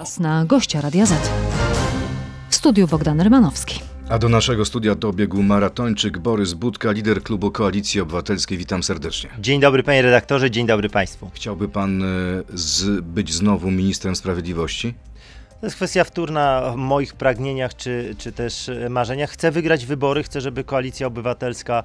Czas na gościa Radia Z. W studiu Bogdan Rymanowski. A do naszego studia dobiegł maratończyk Borys Budka, lider klubu Koalicji Obywatelskiej. Witam serdecznie. Dzień dobry panie redaktorze, dzień dobry państwu. Chciałby pan e, z, być znowu ministrem sprawiedliwości? To jest kwestia wtórna w moich pragnieniach czy, czy też e, marzeniach. Chcę wygrać wybory, chcę, żeby Koalicja Obywatelska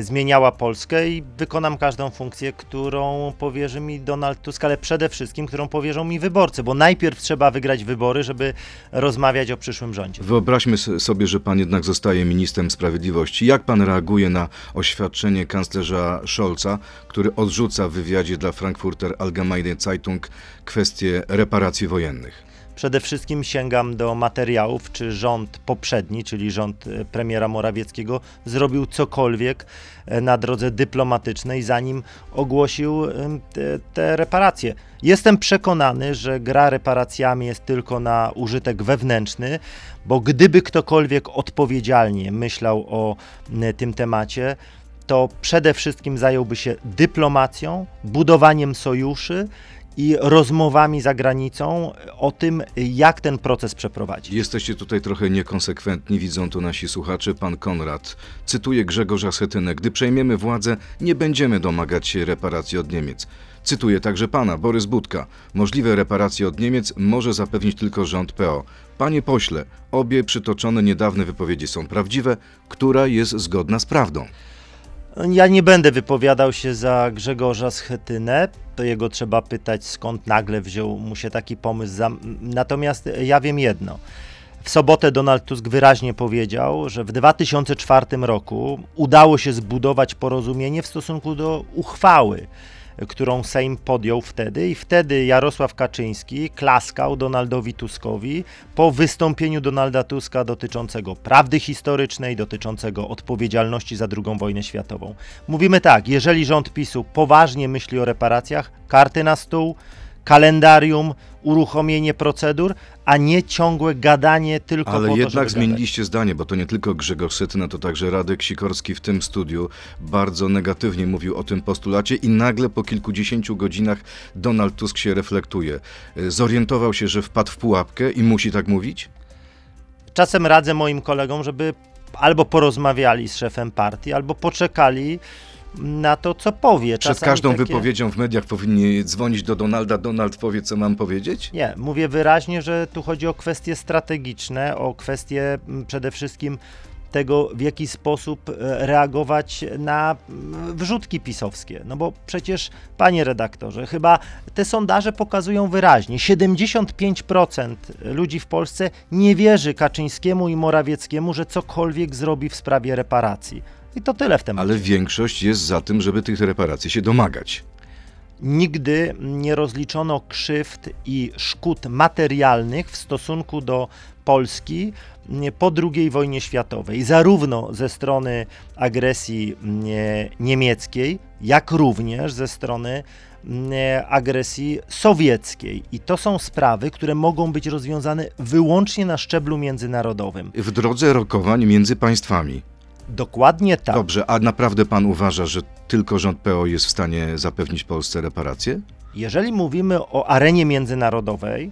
zmieniała Polskę i wykonam każdą funkcję, którą powierzy mi Donald Tusk, ale przede wszystkim, którą powierzą mi wyborcy, bo najpierw trzeba wygrać wybory, żeby rozmawiać o przyszłym rządzie. Wyobraźmy sobie, że pan jednak zostaje ministrem sprawiedliwości. Jak pan reaguje na oświadczenie kanclerza Scholza, który odrzuca w wywiadzie dla Frankfurter Allgemeine Zeitung kwestię reparacji wojennych? Przede wszystkim sięgam do materiałów, czy rząd poprzedni, czyli rząd e, premiera Morawieckiego, zrobił cokolwiek e, na drodze dyplomatycznej, zanim ogłosił te, te reparacje. Jestem przekonany, że gra reparacjami jest tylko na użytek wewnętrzny, bo gdyby ktokolwiek odpowiedzialnie myślał o tym temacie, to przede wszystkim zająłby się dyplomacją, budowaniem sojuszy i rozmowami za granicą o tym, jak ten proces przeprowadzić. Jesteście tutaj trochę niekonsekwentni, widzą to nasi słuchacze. Pan Konrad cytuje Grzegorza Schetynę. Gdy przejmiemy władzę, nie będziemy domagać się reparacji od Niemiec. Cytuję także pana, Borys Budka. Możliwe reparacje od Niemiec może zapewnić tylko rząd PO. Panie pośle, obie przytoczone niedawne wypowiedzi są prawdziwe. Która jest zgodna z prawdą? Ja nie będę wypowiadał się za Grzegorza Schetynę, to jego trzeba pytać, skąd nagle wziął mu się taki pomysł. Za... Natomiast ja wiem jedno. W sobotę Donald Tusk wyraźnie powiedział, że w 2004 roku udało się zbudować porozumienie w stosunku do uchwały, którą Sejm podjął wtedy i wtedy Jarosław Kaczyński klaskał Donaldowi Tuskowi po wystąpieniu Donalda Tuska dotyczącego prawdy historycznej, dotyczącego odpowiedzialności za II wojnę światową. Mówimy tak, jeżeli rząd PiSu poważnie myśli o reparacjach, karty na stół, kalendarium, uruchomienie procedur, a nie ciągłe gadanie tylko Ale po to, jednak zmieniliście zdanie, bo to nie tylko Grzegorz Schetyna, to także Radek Sikorski w tym studiu bardzo negatywnie mówił o tym postulacie i nagle po kilkudziesięciu godzinach Donald Tusk się reflektuje. Y, Zorientował się, że wpadł w pułapkę i musi tak mówić? Czasem radzę moim kolegom, żeby albo porozmawiali z szefem partii, albo poczekali na to, co powie. Przed Czasami każdą takie- wypowiedzią w mediach powinni dzwonić do Donalda. Donald powie, co mam powiedzieć? Nie, mówię wyraźnie, że tu chodzi o kwestie strategiczne, o kwestie mm, przede wszystkim tego, w jaki sposób e, reagować na mm, wrzutki pisowskie. No bo przecież, panie redaktorze, chyba te sondaże pokazują wyraźnie, 75% ludzi w Polsce nie wierzy Kaczyńskiemu i Morawieckiemu, że cokolwiek zrobi w sprawie reparacji. I to tyle w temacie. Ale większość jest za tym, żeby tych reparacji się domagać. Nigdy nie rozliczono krzywd i szkód materialnych w stosunku do Polski po II wojnie światowej, zarówno ze strony agresji nie, niemieckiej, jak również ze strony nie, agresji sowieckiej. I to są sprawy, które mogą być rozwiązane wyłącznie na szczeblu międzynarodowym. W drodze rokowań między państwami. Dokładnie tak. Dobrze, a naprawdę pan uważa, że tylko rząd PO jest w stanie zapewnić Polsce reparacje? Jeżeli mówimy o arenie międzynarodowej,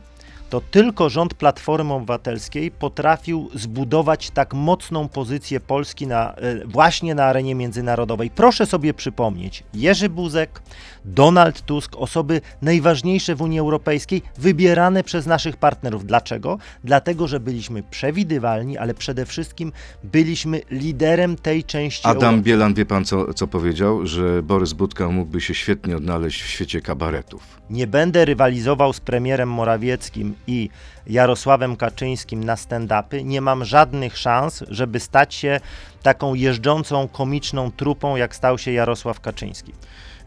to tylko rząd Platformy Obywatelskiej potrafił zbudować tak mocną pozycję Polski na, e, właśnie na arenie międzynarodowej. Proszę sobie przypomnieć, Jerzy Buzek, Donald Tusk, osoby najważniejsze w Unii Europejskiej, wybierane przez naszych partnerów. Dlaczego? Dlatego, że byliśmy przewidywalni, ale przede wszystkim byliśmy liderem tej części Adam Europy. Bielan, wie pan co, co powiedział? Że Borys Budka mógłby się świetnie odnaleźć w świecie kabaretów. Nie będę rywalizował z premierem Morawieckim i Jarosławem Kaczyńskim na stand-upy. Nie mam żadnych szans, żeby stać się taką jeżdżącą, komiczną trupą, jak stał się Jarosław Kaczyński.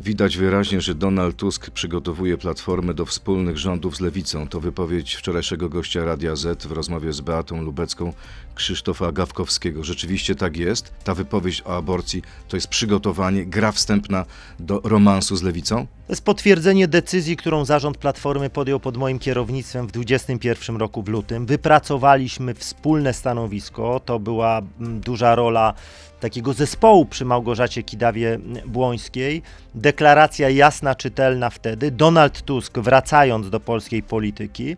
Widać wyraźnie, że Donald Tusk przygotowuje platformę do wspólnych rządów z lewicą. To wypowiedź wczorajszego gościa Radia Z w rozmowie z Beatą Lubecką Krzysztofa Gawkowskiego. Rzeczywiście tak jest. Ta wypowiedź o aborcji to jest przygotowanie, gra wstępna do romansu z lewicą? To jest potwierdzenie decyzji, którą zarząd Platformy podjął pod moim kierownictwem w 2021 roku w lutym. Wypracowaliśmy wspólne stanowisko. To była mm, duża rola takiego zespołu przy Małgorzacie Kidawie-Błońskiej. deklaracja jasna, czytelna wtedy. Donald Tusk, wracając do polskiej polityki,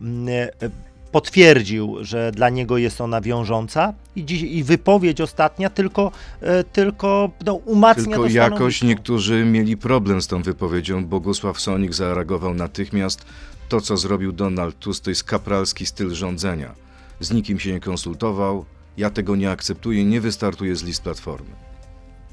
mm, e, potwierdził, że dla niego jest ona wiążąca i, dziś, i wypowiedź ostatnia tylko, e, tylko no, umacnia Tylko jakoś niektórzy mieli problem z tą wypowiedzią. Bogusław Sonik zareagował natychmiast. To, co zrobił Donald Tusk, to jest kapralski styl rządzenia. Z nikim się nie konsultował. Ja tego nie akceptuję, nie wystartuję z list Platformy.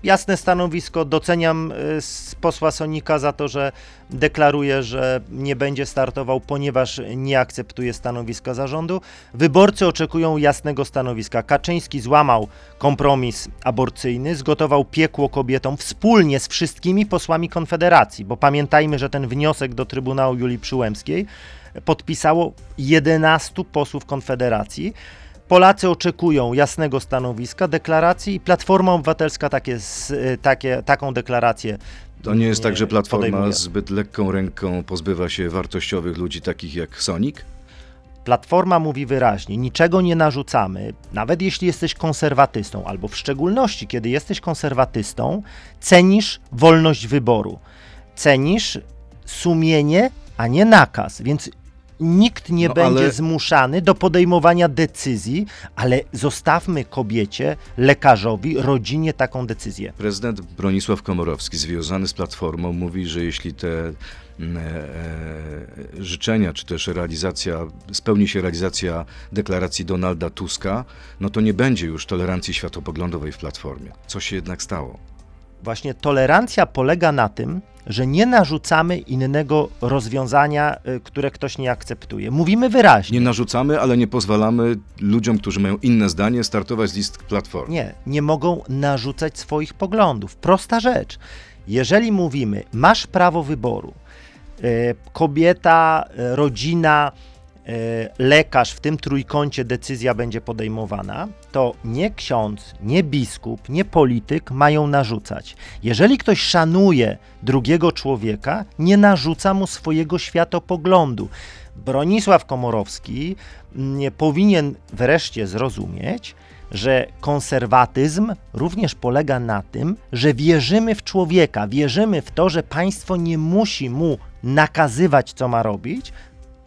jasne stanowisko. Doceniam y, posła Sonika za to, że deklaruje, że nie będzie startował, ponieważ nie akceptuje stanowiska zarządu. Wyborcy oczekują jasnego stanowiska. Kaczyński złamał kompromis aborcyjny, zgotował piekło kobietom wspólnie z wszystkimi posłami Konfederacji, bo pamiętajmy, że ten wniosek do Trybunału Julii Przyłębskiej podpisało 11 posłów Konfederacji. Polacy oczekują jasnego stanowiska, deklaracji i Platforma Obywatelska takie, s- takie, taką deklarację. To nie jest Nie, tak, że Platforma podejmuje. zbyt lekką ręką pozbywa się wartościowych ludzi takich jak Sonik? Platforma mówi wyraźnie: niczego nie narzucamy, nawet jeśli jesteś konserwatystą, albo w szczególności, kiedy jesteś konserwatystą, cenisz wolność wyboru, cenisz sumienie, a nie nakaz. Więc nikt nie No, będzie ale- zmuszany do podejmowania decyzji, ale zostawmy kobiecie, lekarzowi, rodzinie taką decyzję. Prezydent Bronisław Komorowski, związany z Platformą, mówi, że jeśli te mm, e, e, życzenia, czy też realizacja, spełni się realizacja deklaracji Donalda Tuska, no to nie będzie już tolerancji światopoglądowej w Platformie. Co się jednak stało? Właśnie tolerancja polega na tym, że nie narzucamy innego rozwiązania, y, które ktoś nie akceptuje. Mówimy wyraźnie. Nie narzucamy, ale nie pozwalamy ludziom, którzy mają inne zdanie, startować z list Platformy. Nie, nie mogą narzucać swoich poglądów. Prosta rzecz. Jeżeli mówimy, masz prawo wyboru, y, kobieta, y, rodzina, lekarz, w tym trójkącie decyzja będzie podejmowana, to nie ksiądz, nie biskup, nie polityk mają narzucać. Jeżeli ktoś szanuje drugiego człowieka, nie narzuca mu swojego światopoglądu. Bronisław Komorowski nie powinien wreszcie zrozumieć, że konserwatyzm również polega na tym, że wierzymy w człowieka, wierzymy w to, że państwo nie musi mu nakazywać, co ma robić,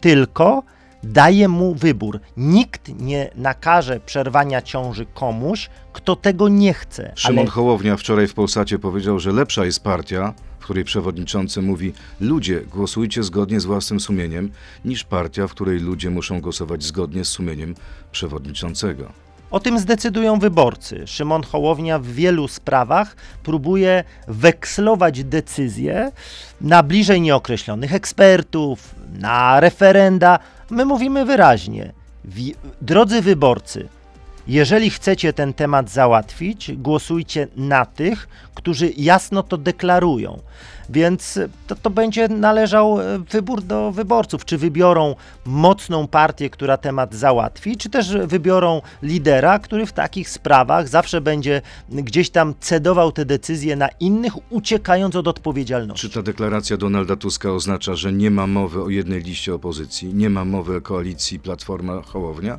tylko daje mu wybór. Nikt nie nakaże przerwania ciąży komuś, kto tego nie chce. Szymon ale Hołownia wczoraj w Polsacie powiedział, że lepsza jest partia, w której przewodniczący mówi: Ludzie, głosujcie zgodnie z własnym sumieniem, niż partia, w której ludzie muszą głosować zgodnie z sumieniem przewodniczącego. O tym zdecydują wyborcy. Szymon Hołownia w wielu sprawach próbuje wekslować decyzje na bliżej nieokreślonych ekspertów, na referenda. My mówimy wyraźnie, drodzy wyborcy, jeżeli chcecie ten temat załatwić, głosujcie na tych, którzy jasno to deklarują. Więc to, to będzie należał e, wybór do wyborców, czy wybiorą mocną partię, która temat załatwi, czy też wybiorą lidera, który w takich sprawach zawsze będzie gdzieś tam cedował te decyzje na innych, uciekając od odpowiedzialności. Czy ta deklaracja Donalda Tuska oznacza, że nie ma mowy o jednej liście opozycji, nie ma mowy o koalicji Platforma-Hołownia?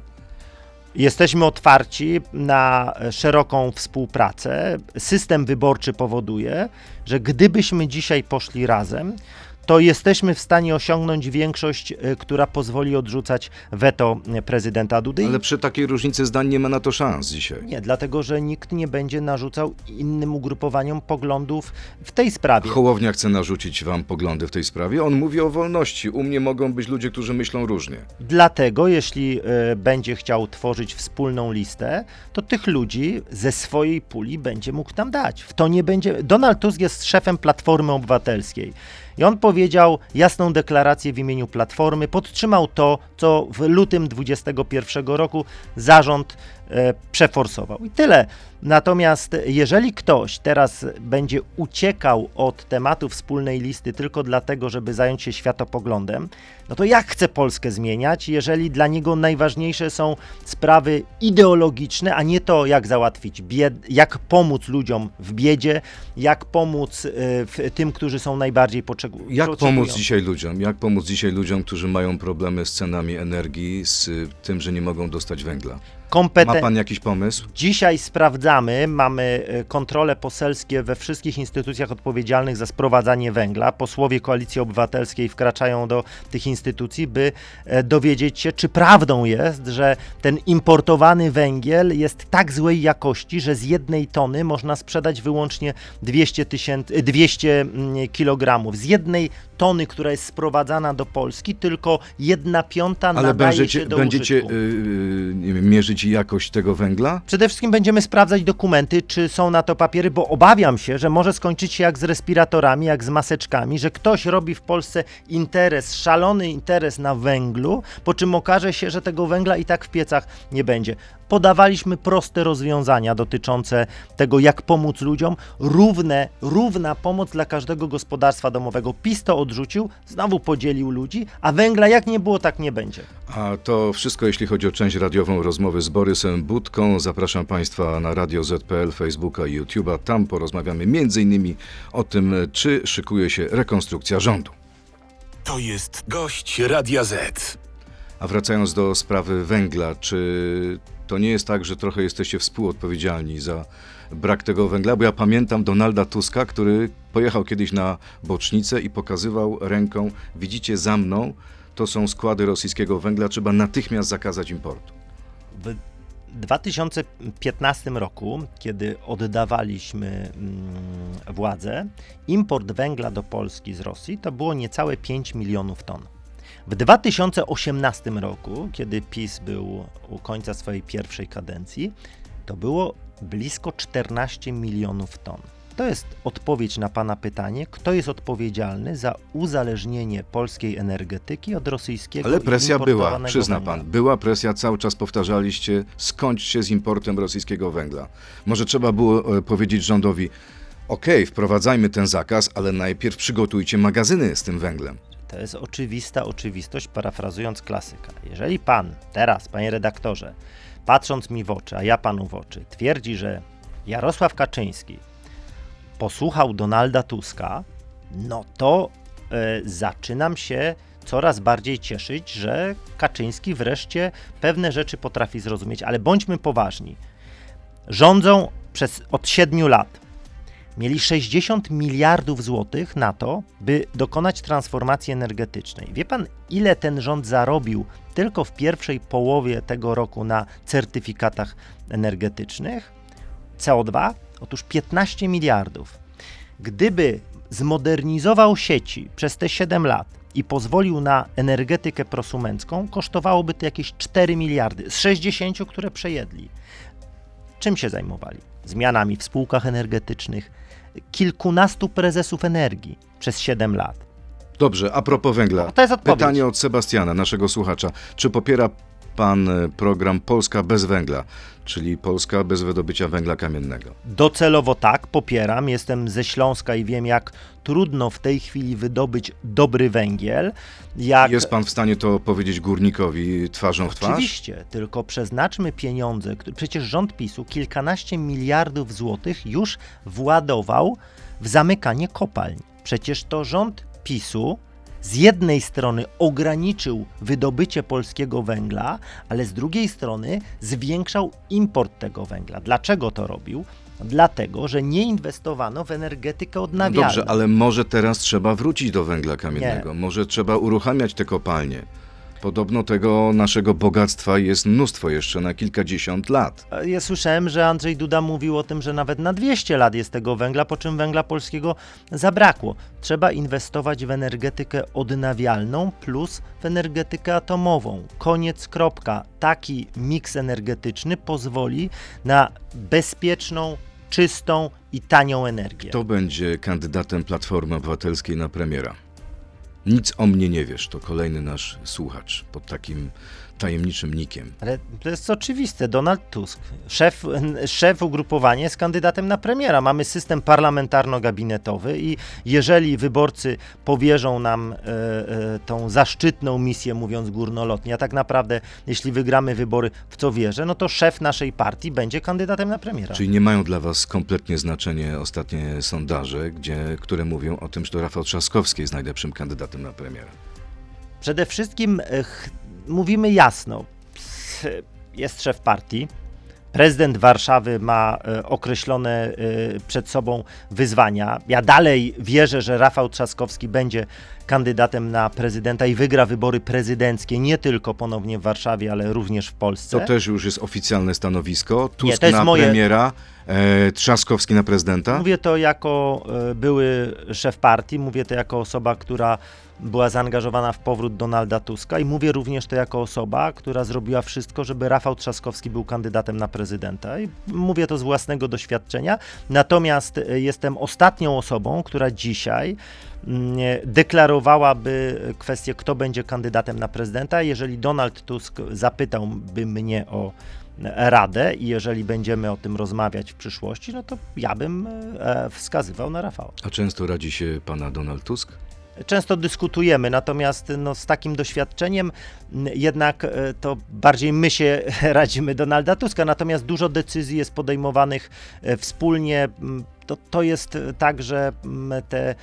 Jesteśmy otwarci na szeroką współpracę. System wyborczy powoduje, że gdybyśmy dzisiaj poszli razem, to jesteśmy w stanie osiągnąć większość, y, która pozwoli odrzucać weto y, prezydenta Dudy. Ale przy takiej różnicy zdań nie ma na to szans dzisiaj. Nie, dlatego że nikt nie będzie narzucał innym ugrupowaniom poglądów w tej sprawie. Hołownia chce narzucić wam poglądy w tej sprawie. On mówi o wolności. U mnie mogą być ludzie, którzy myślą różnie. Dlatego, jeśli y, będzie chciał tworzyć wspólną listę, to tych ludzi ze swojej puli będzie mógł tam dać. W to nie będzie. Donald Tusk jest szefem Platformy Obywatelskiej. I on powiedział jasną deklarację w imieniu Platformy, podtrzymał to, co w lutym 2021 roku zarząd e, przeforsował. I tyle. Natomiast jeżeli ktoś teraz będzie uciekał od tematu wspólnej listy tylko dlatego, żeby zająć się światopoglądem, no to jak chce Polskę zmieniać, jeżeli dla niego najważniejsze są sprawy ideologiczne, a nie to, jak załatwić bied, jak pomóc ludziom w biedzie, jak pomóc y, tym, którzy są najbardziej potrzebujący. Jak pomóc dzisiaj ludziom? Jak pomóc dzisiaj ludziom, którzy mają problemy z cenami energii, z tym, że nie mogą dostać węgla? Ma Kompetencje te- pan jakiś pomysł? Dzisiaj sprawdzamy, mamy e, kontrole poselskie we wszystkich instytucjach odpowiedzialnych za sprowadzanie węgla. Posłowie Koalicji Obywatelskiej wkraczają do tych instytucji, by e, dowiedzieć się, czy prawdą jest, że ten importowany węgiel jest tak złej jakości, że z jednej tony można sprzedać wyłącznie 200, tysięcy, 200 mm, kilogramów. Z jednej tony, która jest sprowadzana do Polski, tylko jedna piąta Ale nadaje będziecie, się do będziecie użytku. yy, nie wiem, mierzyć jakość tego węgla? Przede wszystkim będziemy sprawdzać dokumenty, czy są na to papiery, bo obawiam się, że może skończyć się jak z respiratorami, jak z maseczkami, że ktoś robi w Polsce interes, szalony interes na węglu, po czym okaże się, że tego węgla i tak w piecach nie będzie. Podawaliśmy proste rozwiązania dotyczące tego, jak pomóc ludziom. Równe, równa pomoc dla każdego gospodarstwa domowego. PiS to odrzucił, znowu podzielił ludzi, a węgla jak nie było, tak nie będzie. A to wszystko, jeśli chodzi o część radiową rozmowy z Borysem Budką. Zapraszam Państwa na Radio ZPL, Facebooka i YouTube'a. Tam porozmawiamy m.in. o tym, czy szykuje się rekonstrukcja rządu. To jest gość Radia Z. A wracając do sprawy węgla, czy to nie jest tak, że trochę jesteście współodpowiedzialni za brak tego węgla? Bo ja pamiętam Donalda Tuska, który pojechał kiedyś na bocznicę i pokazywał ręką, widzicie za mną, to są składy rosyjskiego węgla, trzeba natychmiast zakazać importu. W 2015 roku, kiedy oddawaliśmy mm, władzę, import węgla do Polski z Rosji to było niecałe 5 milionów ton. W 2018 roku, kiedy PiS był u końca swojej pierwszej kadencji, to było blisko 14 milionów ton. To jest odpowiedź na Pana pytanie, kto jest odpowiedzialny za uzależnienie polskiej energetyki od rosyjskiego Ale presja była, przyzna węgla. pan. Była presja, cały czas powtarzaliście, skończcie z importem rosyjskiego węgla. Może trzeba było e, powiedzieć rządowi, okej, wprowadzajmy ten zakaz, ale najpierw przygotujcie magazyny z tym węglem. To jest oczywista oczywistość, parafrazując klasyka. Jeżeli pan teraz, panie redaktorze, patrząc mi w oczy, a ja panu w oczy, twierdzi, że Jarosław Kaczyński posłuchał Donalda Tuska, no to e, zaczynam się coraz bardziej cieszyć, że Kaczyński wreszcie pewne rzeczy potrafi zrozumieć, ale bądźmy poważni. Rządzą przez od 7 lat mieli 60 miliardów złotych na to, by dokonać transformacji energetycznej. Wie pan, ile ten rząd zarobił tylko w pierwszej połowie tego roku na certyfikatach energetycznych? CO2? Otóż 15 miliardów. Gdyby zmodernizował sieci przez te 7 lat i pozwolił na energetykę prosumencką, kosztowałoby to jakieś 4 miliardy z 60, które przejedli. Czym się zajmowali? Zmianami w spółkach energetycznych, kilkunastu prezesów energii przez 7 lat. Dobrze, a propos węgla. No to jest odpowiedź. Pytanie od Sebastiana, naszego słuchacza. Czy popiera pan e, program Polska bez węgla, czyli Polska bez wydobycia węgla kamiennego? Docelowo tak, popieram. Jestem ze Śląska i wiem, jak trudno w tej chwili wydobyć dobry węgiel. Jak... Jest pan w stanie to powiedzieć górnikowi twarzą w twarz? Oczywiście, tylko przeznaczmy pieniądze. Przecież rząd PiSu kilkanaście miliardów złotych już władował w zamykanie kopalń. Przecież to rząd PiSu z jednej strony ograniczył wydobycie polskiego węgla, ale z drugiej strony zwiększał import tego węgla. Dlaczego to robił? Dlatego, że nie inwestowano w energetykę No odnawialną. dobrze, ale może teraz trzeba wrócić do węgla kamiennego. Może trzeba uruchamiać te kopalnie. Podobno tego naszego bogactwa jest mnóstwo jeszcze na kilkadziesiąt lat. Ja słyszałem, że Andrzej Duda mówił o tym, że nawet na 200 lat jest tego węgla, po czym węgla polskiego zabrakło. Trzeba inwestować w energetykę odnawialną plus w energetykę atomową. Koniec, kropka. Taki miks energetyczny pozwoli na bezpieczną, czystą i tanią energię. Kto będzie kandydatem Platformy Obywatelskiej na premiera? Nic o mnie nie wiesz, to kolejny nasz słuchacz pod takim tajemniczym nikiem. Ale to jest oczywiste. Donald Tusk, szef, szef ugrupowania, jest kandydatem na premiera. Mamy system parlamentarno-gabinetowy i jeżeli wyborcy powierzą nam e, e, tą zaszczytną misję, mówiąc górnolotnie, a tak naprawdę, jeśli wygramy wybory, w co wierzę, no to szef naszej partii będzie kandydatem na premiera. Czyli nie mają dla was kompletnie znaczenie ostatnie sondaże, gdzie, które mówią o tym, że to Rafał Trzaskowski jest najlepszym kandydatem na premiera. Przede wszystkim e, mówimy jasno. Jest szef partii, Prezydent Warszawy ma e, określone e, przed sobą wyzwania. Ja dalej wierzę, że Rafał Trzaskowski będzie kandydatem na prezydenta i wygra wybory prezydenckie nie tylko ponownie w Warszawie, ale również w Polsce. To też już jest oficjalne stanowisko. Tusk Nie, na moje- premiera, e, Trzaskowski na prezydenta. Mówię to jako e, były szef partii, mówię to jako osoba, która była zaangażowana w powrót Donalda Tuska i mówię również to jako osoba, która zrobiła wszystko, żeby Rafał Trzaskowski był kandydatem na prezydenta. I mówię to z własnego doświadczenia. Natomiast e, jestem ostatnią osobą, która dzisiaj deklarowałaby kwestię, kto będzie kandydatem na prezydenta. Jeżeli Donald Tusk zapytałby mnie o radę i jeżeli będziemy o tym rozmawiać w przyszłości, no to ja bym e, wskazywał na Rafała. A często radzi się pana Donald Tusk? Często dyskutujemy, natomiast no, z takim doświadczeniem jednak e, to bardziej my się radzimy Donalda Tuska, natomiast dużo decyzji jest podejmowanych e, wspólnie. To, to jest e, tak, że te,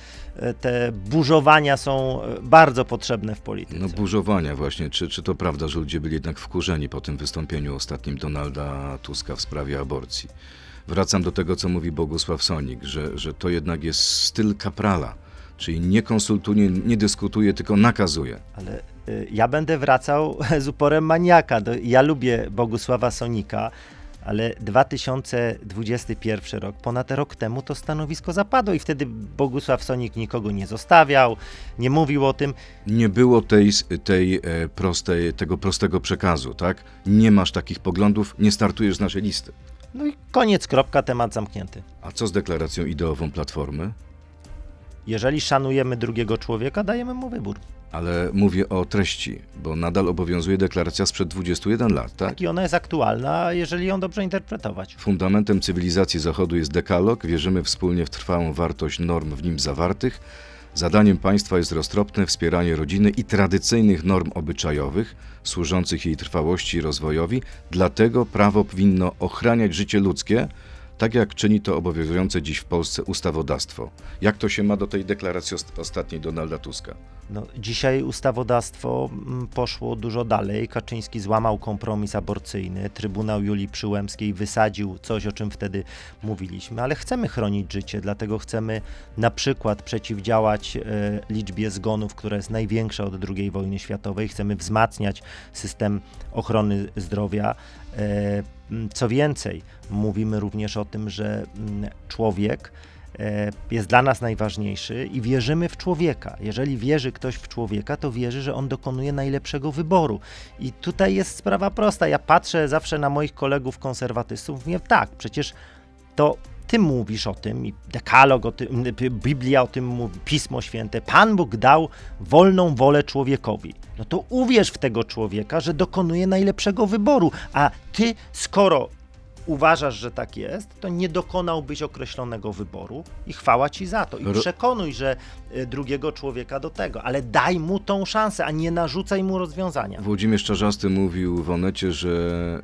te burzowania są bardzo potrzebne w polityce. No burzowania właśnie. Czy, czy to prawda, że ludzie byli jednak wkurzeni po tym wystąpieniu ostatnim Donalda Tuska w sprawie aborcji? Wracam do tego, co mówi Bogusław Sonik, że, że to jednak jest styl kaprala, czyli nie konsultuje, nie dyskutuje, tylko nakazuje. Ale y, ja będę wracał z uporem maniaka. Do, ja lubię Bogusława Sonika, ale 2021 rok, ponad rok temu to stanowisko zapadło i wtedy Bogusław Sonik nikogo nie zostawiał, nie mówił o tym. Nie było tej, tej e, prostej, tego prostego przekazu, tak? Nie masz takich poglądów, nie startujesz z naszej listy. No i koniec, kropka, temat zamknięty. A co z deklaracją ideową Platformy? Jeżeli szanujemy drugiego człowieka, dajemy mu wybór. Ale mówię o treści, bo nadal obowiązuje deklaracja sprzed 21 lat, tak? Tak i ona jest aktualna, jeżeli ją dobrze interpretować. Fundamentem cywilizacji Zachodu jest dekalog, wierzymy wspólnie w trwałą wartość norm w nim zawartych. Zadaniem państwa jest roztropne wspieranie rodziny i tradycyjnych norm obyczajowych, służących jej trwałości i rozwojowi, dlatego prawo powinno ochraniać życie ludzkie, tak jak czyni to obowiązujące dziś w Polsce ustawodawstwo. Jak to się ma do tej deklaracji ost- ostatniej Donalda Tuska? No, dzisiaj ustawodawstwo mm, poszło dużo dalej. Kaczyński złamał kompromis aborcyjny. Trybunał Julii Przyłębskiej wysadził coś, o czym wtedy mówiliśmy, ale chcemy chronić życie, dlatego chcemy na przykład przeciwdziałać e, liczbie zgonów, która jest największa od II wojny światowej. Chcemy wzmacniać system ochrony zdrowia. E, m, Co więcej, mówimy również o tym, że mm, człowiek e, jest dla nas najważniejszy i wierzymy w człowieka. Jeżeli wierzy ktoś w człowieka, to wierzy, że on dokonuje najlepszego wyboru. I tutaj jest sprawa prosta. Ja patrzę zawsze na moich kolegów konserwatystów, mówię tak, przecież to ty mówisz o tym i dekalog o tym, Biblia o tym mówi, Pismo Święte. Pan Bóg dał wolną wolę człowiekowi. No to uwierz w tego człowieka, że dokonuje najlepszego wyboru. A ty, skoro uważasz, że tak jest, to nie dokonałbyś określonego wyboru i chwała ci za to. I przekonuj, że y, drugiego człowieka do tego, ale daj mu tą szansę, a nie narzucaj mu rozwiązania. Włodzimierz Czarzasty mówił w Onecie, że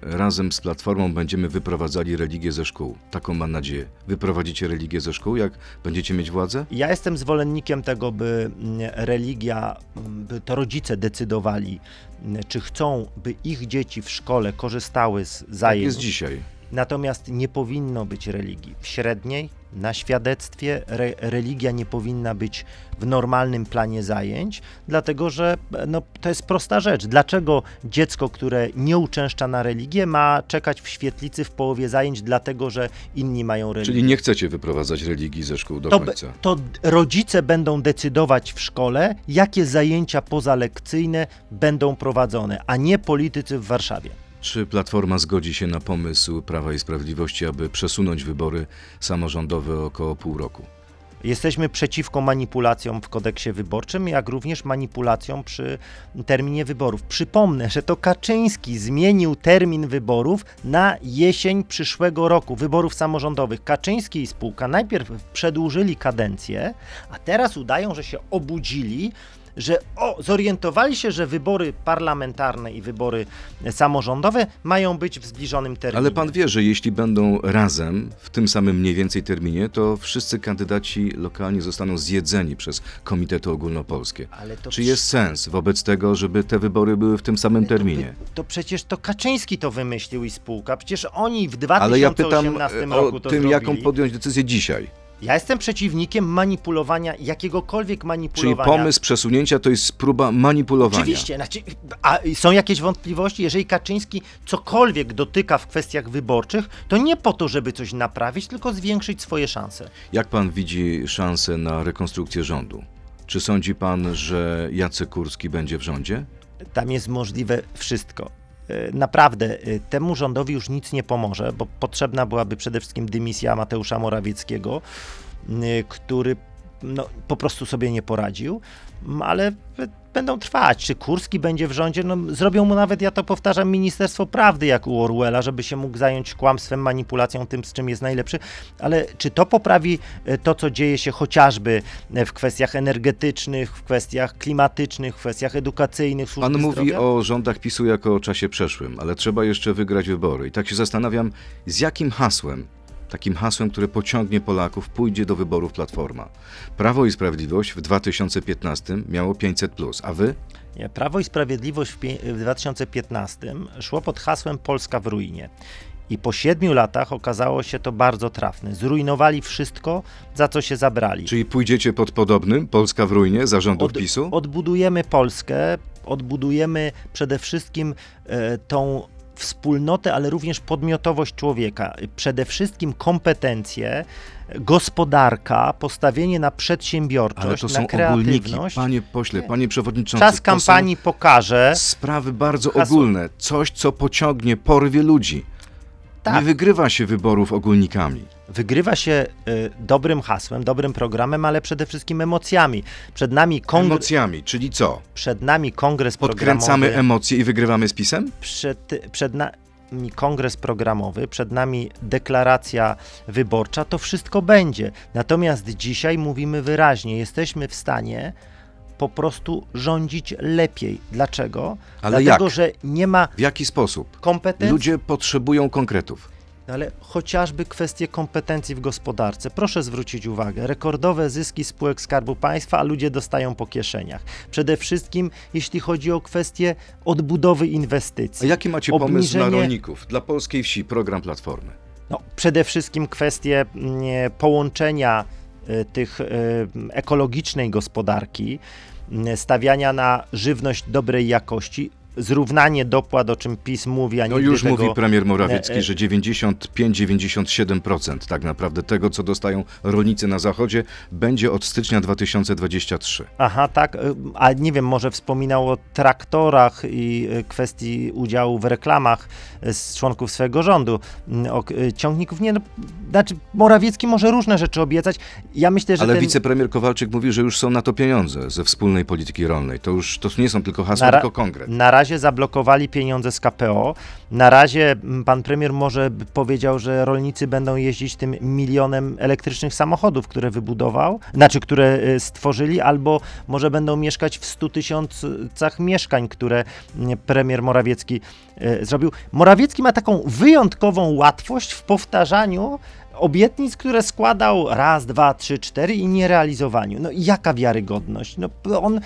razem z Platformą będziemy wyprowadzali religię ze szkół. Taką mam nadzieję. Wyprowadzicie religię ze szkół, jak będziecie mieć władzę? Ja jestem zwolennikiem tego, by mm, religia, mm, by to rodzice decydowali, mm, czy chcą, by ich dzieci w szkole korzystały z Tak zajęć. jest dzisiaj. Natomiast nie powinno być religii w średniej, na świadectwie. Re, religia nie powinna być w normalnym planie zajęć, dlatego że no, to jest prosta rzecz. Dlaczego dziecko, które nie uczęszcza na religię, ma czekać w świetlicy w połowie zajęć, dlatego że inni mają religię? Czyli nie chcecie wyprowadzać religii ze szkół do to, końca. to rodzice będą decydować w szkole, jakie zajęcia pozalekcyjne będą prowadzone, a nie politycy w Warszawie. Czy Platforma zgodzi się na pomysł Prawa i Sprawiedliwości, aby przesunąć wybory samorządowe około pół roku? Jesteśmy przeciwko manipulacjom w kodeksie wyborczym, jak również manipulacjom przy terminie wyborów. Przypomnę, że to Kaczyński zmienił termin wyborów na jesień przyszłego roku, wyborów samorządowych. Kaczyński i spółka najpierw przedłużyli kadencję, a teraz udają, że się obudzili, że o, zorientowali się, że wybory parlamentarne i wybory samorządowe mają być w zbliżonym terminie. Ale pan wie, że jeśli będą razem w tym samym mniej więcej terminie, to wszyscy kandydaci lokalni zostaną zjedzeni przez komitety ogólnopolskie. To Czy jest sens wobec tego, żeby te wybory były w tym samym terminie? To przecież to Kaczyński to wymyślił i spółka. Przecież oni w Ale ja 2018 pytam e, roku o to tym, zrobili. jaką podjąć decyzję dzisiaj. Ja jestem przeciwnikiem manipulowania, jakiegokolwiek Czyli manipulowania. pomysł przesunięcia to jest próba manipulowania. Oczywiście, znaczy, a są jakieś wątpliwości, jeżeli Kaczyński cokolwiek dotyka w kwestiach wyborczych, to nie po to, żeby coś naprawić, tylko zwiększyć swoje szanse. Jak pan widzi szansę na rekonstrukcję rządu? Czy sądzi pan, że Jacek Kurski będzie w rządzie? Tam jest możliwe wszystko. E, Naprawdę, e, temu rządowi już nic nie pomoże, bo potrzebna byłaby przede wszystkim dymisja Mateusza Morawieckiego, e, który no, po prostu sobie nie poradził, ale będą trwać. Czy Kurski będzie w rządzie? No, zrobią mu nawet, ja to powtarzam, Ministerstwo Prawdy jak u Orwella, żeby się mógł zająć kłamstwem, manipulacją, tym, z czym jest najlepszy. Ale czy to poprawi e, to, co dzieje się chociażby e, w kwestiach energetycznych, w kwestiach klimatycznych, w kwestiach edukacyjnych, Pan mówi zdrowia? o rządach PiSu jako o czasie przeszłym, ale trzeba jeszcze wygrać wybory. I tak się zastanawiam, z jakim hasłem, takim hasłem, które pociągnie Polaków, pójdzie do wyborów Platforma. Prawo i Sprawiedliwość w 2015 miało 500+, a wy? Nie, Prawo i Sprawiedliwość w, w 2015 szło pod hasłem Polska w ruinie. I po siedmiu latach okazało się to bardzo trafne. Zrujnowali wszystko, za co się zabrali. Czyli pójdziecie pod podobnym, Polska w ruinie, zarządów Od- PiSu? Odbudujemy Polskę, odbudujemy przede wszystkim e, tą wspólnotę, ale również podmiotowość człowieka. Przede wszystkim kompetencje, gospodarka, postawienie na przedsiębiorczość, Ale to na są ogólniki. kreatywność. Panie pośle, panie przewodniczący. Czas kampanii pokaże. sprawy bardzo Hasło- ogólne. Coś, co pociągnie, porwie ludzi. Tak. Nie wygrywa się wyborów ogólnikami. Wygrywa się y, dobrym hasłem, dobrym programem, ale przede wszystkim emocjami. Przed nami, kongre- Emocjami, czyli co? przed nami kongres Podkręcamy emocje i wygrywamy z PiSem? przed, przed nami kongres programowy, przed nami deklaracja wyborcza, to wszystko będzie. Natomiast dzisiaj mówimy wyraźnie, jesteśmy w stanie po prostu rządzić lepiej. Dlaczego? Ale Dlatego, jak? że nie ma W jaki sposób? kompetencji. Ludzie potrzebują konkretów. Ale chociażby kwestie kompetencji w gospodarce. Proszę zwrócić uwagę, rekordowe zyski spółek Skarbu Państwa, a ludzie dostają po kieszeniach. Przede wszystkim jeśli chodzi o kwestie odbudowy A inwestycji. jaki macie pomysł Obniżenie- dla rolników, dla polskiej wsi, program Platformy? No, przede wszystkim kwestie mm, połączenia y, tych y, ekologicznej gospodarki, y, stawiania na żywność dobrej jakości, zrównanie dopłat, o czym PiS mówi, a No nigdy już tego... mówi premier Morawiecki, e, że 95-97% tak naprawdę tego, co dostają rolnicy na zachodzie, będzie od stycznia 2023. Aha, tak, y, a nie wiem, może wspominał o traktorach i y, kwestii udziału w reklamach y, z członków swojego rządu, y, o ciągników, nie, no, znaczy Morawiecki może różne rzeczy obiecać, ja myślę, że Ale ten... wicepremier Kowalczyk mówi, że już są na to pieniądze ze wspólnej polityki rolnej. To już to nie są tylko hasła, Na tylko konkret. Na razie zablokowali pieniądze z KPO. Na razie mm, pan premier może powiedział, że rolnicy będą jeździć tym milionem elektrycznych samochodów, które wybudował, znaczy które y, stworzyli, albo może będą mieszkać w 100 tysiącach mieszkań, które mm, premier Morawiecki y, zrobił. Morawiecki ma taką wyjątkową łatwość w powtarzaniu obietnic, które składał raz, dwa, trzy, cztery i nierealizowaniu. No jaka wiarygodność? No on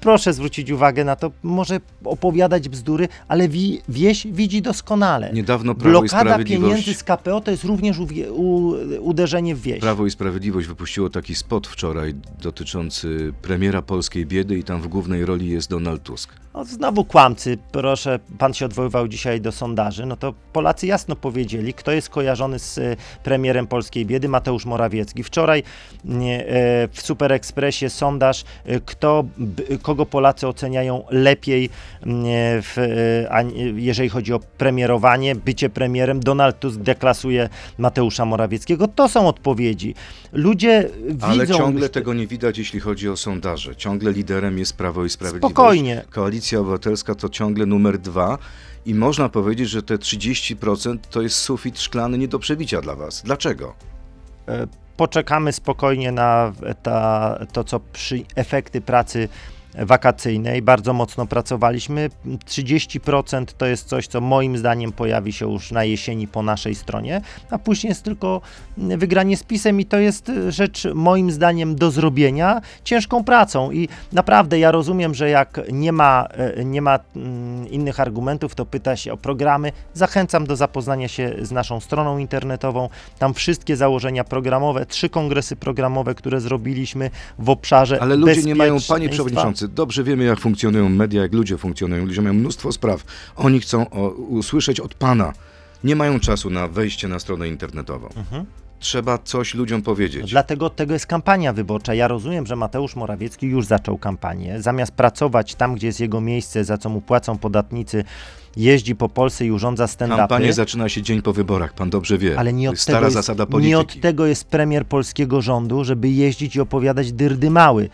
proszę zwrócić uwagę na to, może opowiadać bzdury, ale wi, wieś widzi doskonale. Niedawno Prawo i Blokada pieniędzy z KPO to jest również uwie, u, uderzenie w wieś. Prawo i Sprawiedliwość wypuściło taki spot wczoraj dotyczący premiera polskiej biedy i tam w głównej roli jest Donald Tusk. No, znowu kłamcy, proszę, pan się odwoływał dzisiaj do sondaży, no to Polacy jasno powiedzieli, kto jest kojarzony z e, premierem polskiej biedy, Mateusz Morawiecki. Wczoraj e, w Super Expressie sondaż, e, kto, kogo Polacy oceniają lepiej, nie, w, e, jeżeli chodzi o premierowanie, bycie premierem. Donald Tusk deklasuje Mateusza Morawieckiego. To są odpowiedzi. Ludzie Ale widzą ciągle już te- tego nie widać, jeśli chodzi o sondaże. Ciągle liderem jest Prawo i Sprawiedliwość. Spokojnie. Koalicja Obywatelska to ciągle numer dwa i można powiedzieć, że te 30% to jest sufit szklany nie do przebicia dla was. Dlaczego? E, Poczekamy spokojnie na ta, to, co przy efekty pracy wakacyjnej. Bardzo mocno pracowaliśmy. 30% to jest coś, co moim zdaniem pojawi się już na jesieni po naszej stronie, a później jest tylko wygranie z pisem i to jest rzecz moim zdaniem do zrobienia ciężką pracą i naprawdę ja rozumiem, że jak nie ma, e, nie ma mm, innych argumentów, to pyta się o programy. Zachęcam do zapoznania się z naszą stroną internetową. Tam wszystkie założenia programowe, trzy kongresy programowe, które zrobiliśmy w obszarze Ale ludzie nie mają, panie bezpieczeństwa. Dobrze wiemy, jak funkcjonują media, jak ludzie funkcjonują. Ludzie mają mnóstwo spraw. Oni chcą o, usłyszeć od pana. Nie mają czasu na wejście na stronę internetową. Mhm. Trzeba coś ludziom powiedzieć. Dlatego od tego jest kampania wyborcza. Ja rozumiem, że Mateusz Morawiecki już zaczął kampanię. Zamiast pracować tam, gdzie jest jego miejsce, za co mu płacą podatnicy, jeździ po Polsce i urządza stand-upy. Kampania zaczyna się dzień po wyborach, pan dobrze wie. Ale nie To od, stara jest, zasada nie polityki. od tego jest premier polskiego rządu, żeby jeździć i opowiadać dyrdy mały.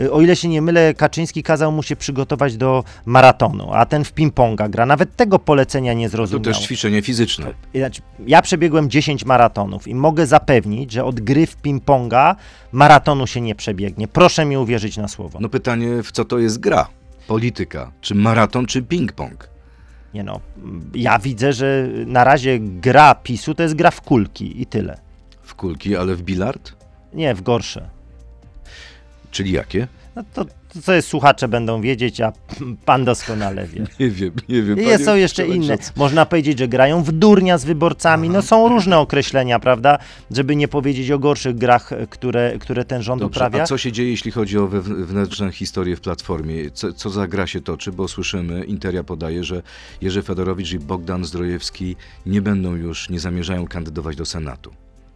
Y, O ile się nie mylę, Kaczyński kazał mu się przygotować do maratonu, a ten w ping-ponga gra. Nawet tego polecenia nie To zrozumiał. też ćwiczenie fizyczne. Znaczy, ja przebiegłem 10 maratonów i mogę zapewnić, że od gry w ping-ponga maratonu się nie przebiegnie. Proszę mi uwierzyć na słowo. No pytanie, w co to jest gra? Polityka. Czy maraton, czy ping-pong? Nie no, ja widzę, że na razie gra PiSu to jest gra w kulki i tyle. W kulki, ale w bilard? Nie, w gorsze. Czyli jakie? No to, to co jest, słuchacze będą wiedzieć, a pan doskonale wie. Nie wiem, nie wiem. Panie są jeszcze inne. Można powiedzieć, że grają w durnia z wyborcami. No są różne określenia, prawda? Żeby nie powiedzieć o gorszych grach, które, które ten rząd Dobrze, uprawia. a co się dzieje, jeśli chodzi o wewnętrzne historie w Platformie? Co, co za gra się toczy? Bo słyszymy, Interia podaje, że Jerzy Fedorowicz i Bogdan Zdrojewski nie będą już, nie zamierzają kandydować do Senatu.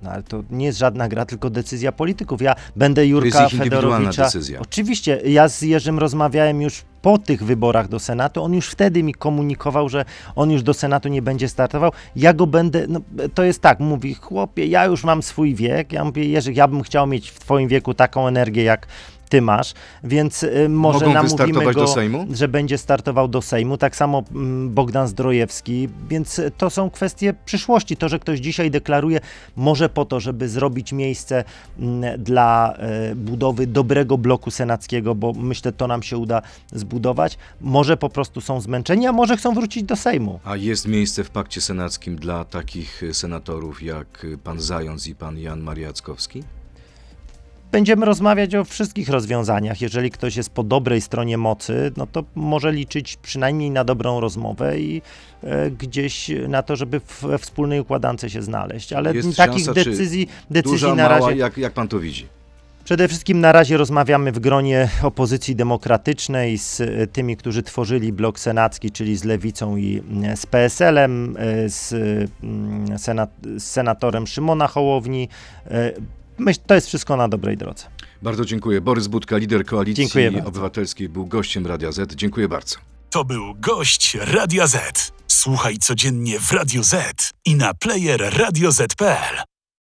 No ale to nie jest żadna gra, tylko decyzja polityków. Ja będę Jurka jest ich Fedorowicza. decyzja. Oczywiście, ja z Jerzym rozmawiałem już po tych wyborach do Senatu. On już wtedy mi komunikował, że on już do Senatu nie będzie startował. Ja go będę. No, to jest tak, mówi, chłopie, ja już mam swój wiek. Ja mówię, Jerzy, ja bym chciał mieć w twoim wieku taką energię, jak ty masz, więc y, może Mogą namówimy go, do Sejmu? że będzie startował do Sejmu. Tak samo mm, Bogdan Zdrojewski, więc y, to są kwestie przyszłości. To, że ktoś dzisiaj deklaruje, może po to, żeby zrobić miejsce mm, dla e, budowy dobrego bloku senackiego, bo myślę, to nam się uda zbudować. Może po prostu są zmęczeni, a może chcą wrócić do Sejmu. A jest miejsce w pakcie senackim dla takich y, senatorów jak y, pan Zając i pan Jan Mariackowski? Będziemy rozmawiać o wszystkich rozwiązaniach. Jeżeli ktoś jest po dobrej stronie mocy, no to może liczyć przynajmniej na dobrą rozmowę i e, gdzieś na to, żeby we wspólnej układance się znaleźć. Ale Jest takich szansa, decyzji, decyzji Duża, na mała, razie. jak, jak pan to widzi? Przede wszystkim na razie rozmawiamy w gronie opozycji demokratycznej z e, tymi, którzy tworzyli blok senacki, czyli z Lewicą i mm, z PSL-em, e, z, mm, senat, z senatorem Szymona Hołowni. Myśl, to jest wszystko na dobrej drodze. Bardzo dziękuję. Borys Budka, lider Koalicji. Obywatelskiej, był gościem Radia Z. Dziękuję bardzo. To był gość Radia Z. Słuchaj codziennie w Radio Z i na player radioz.pl.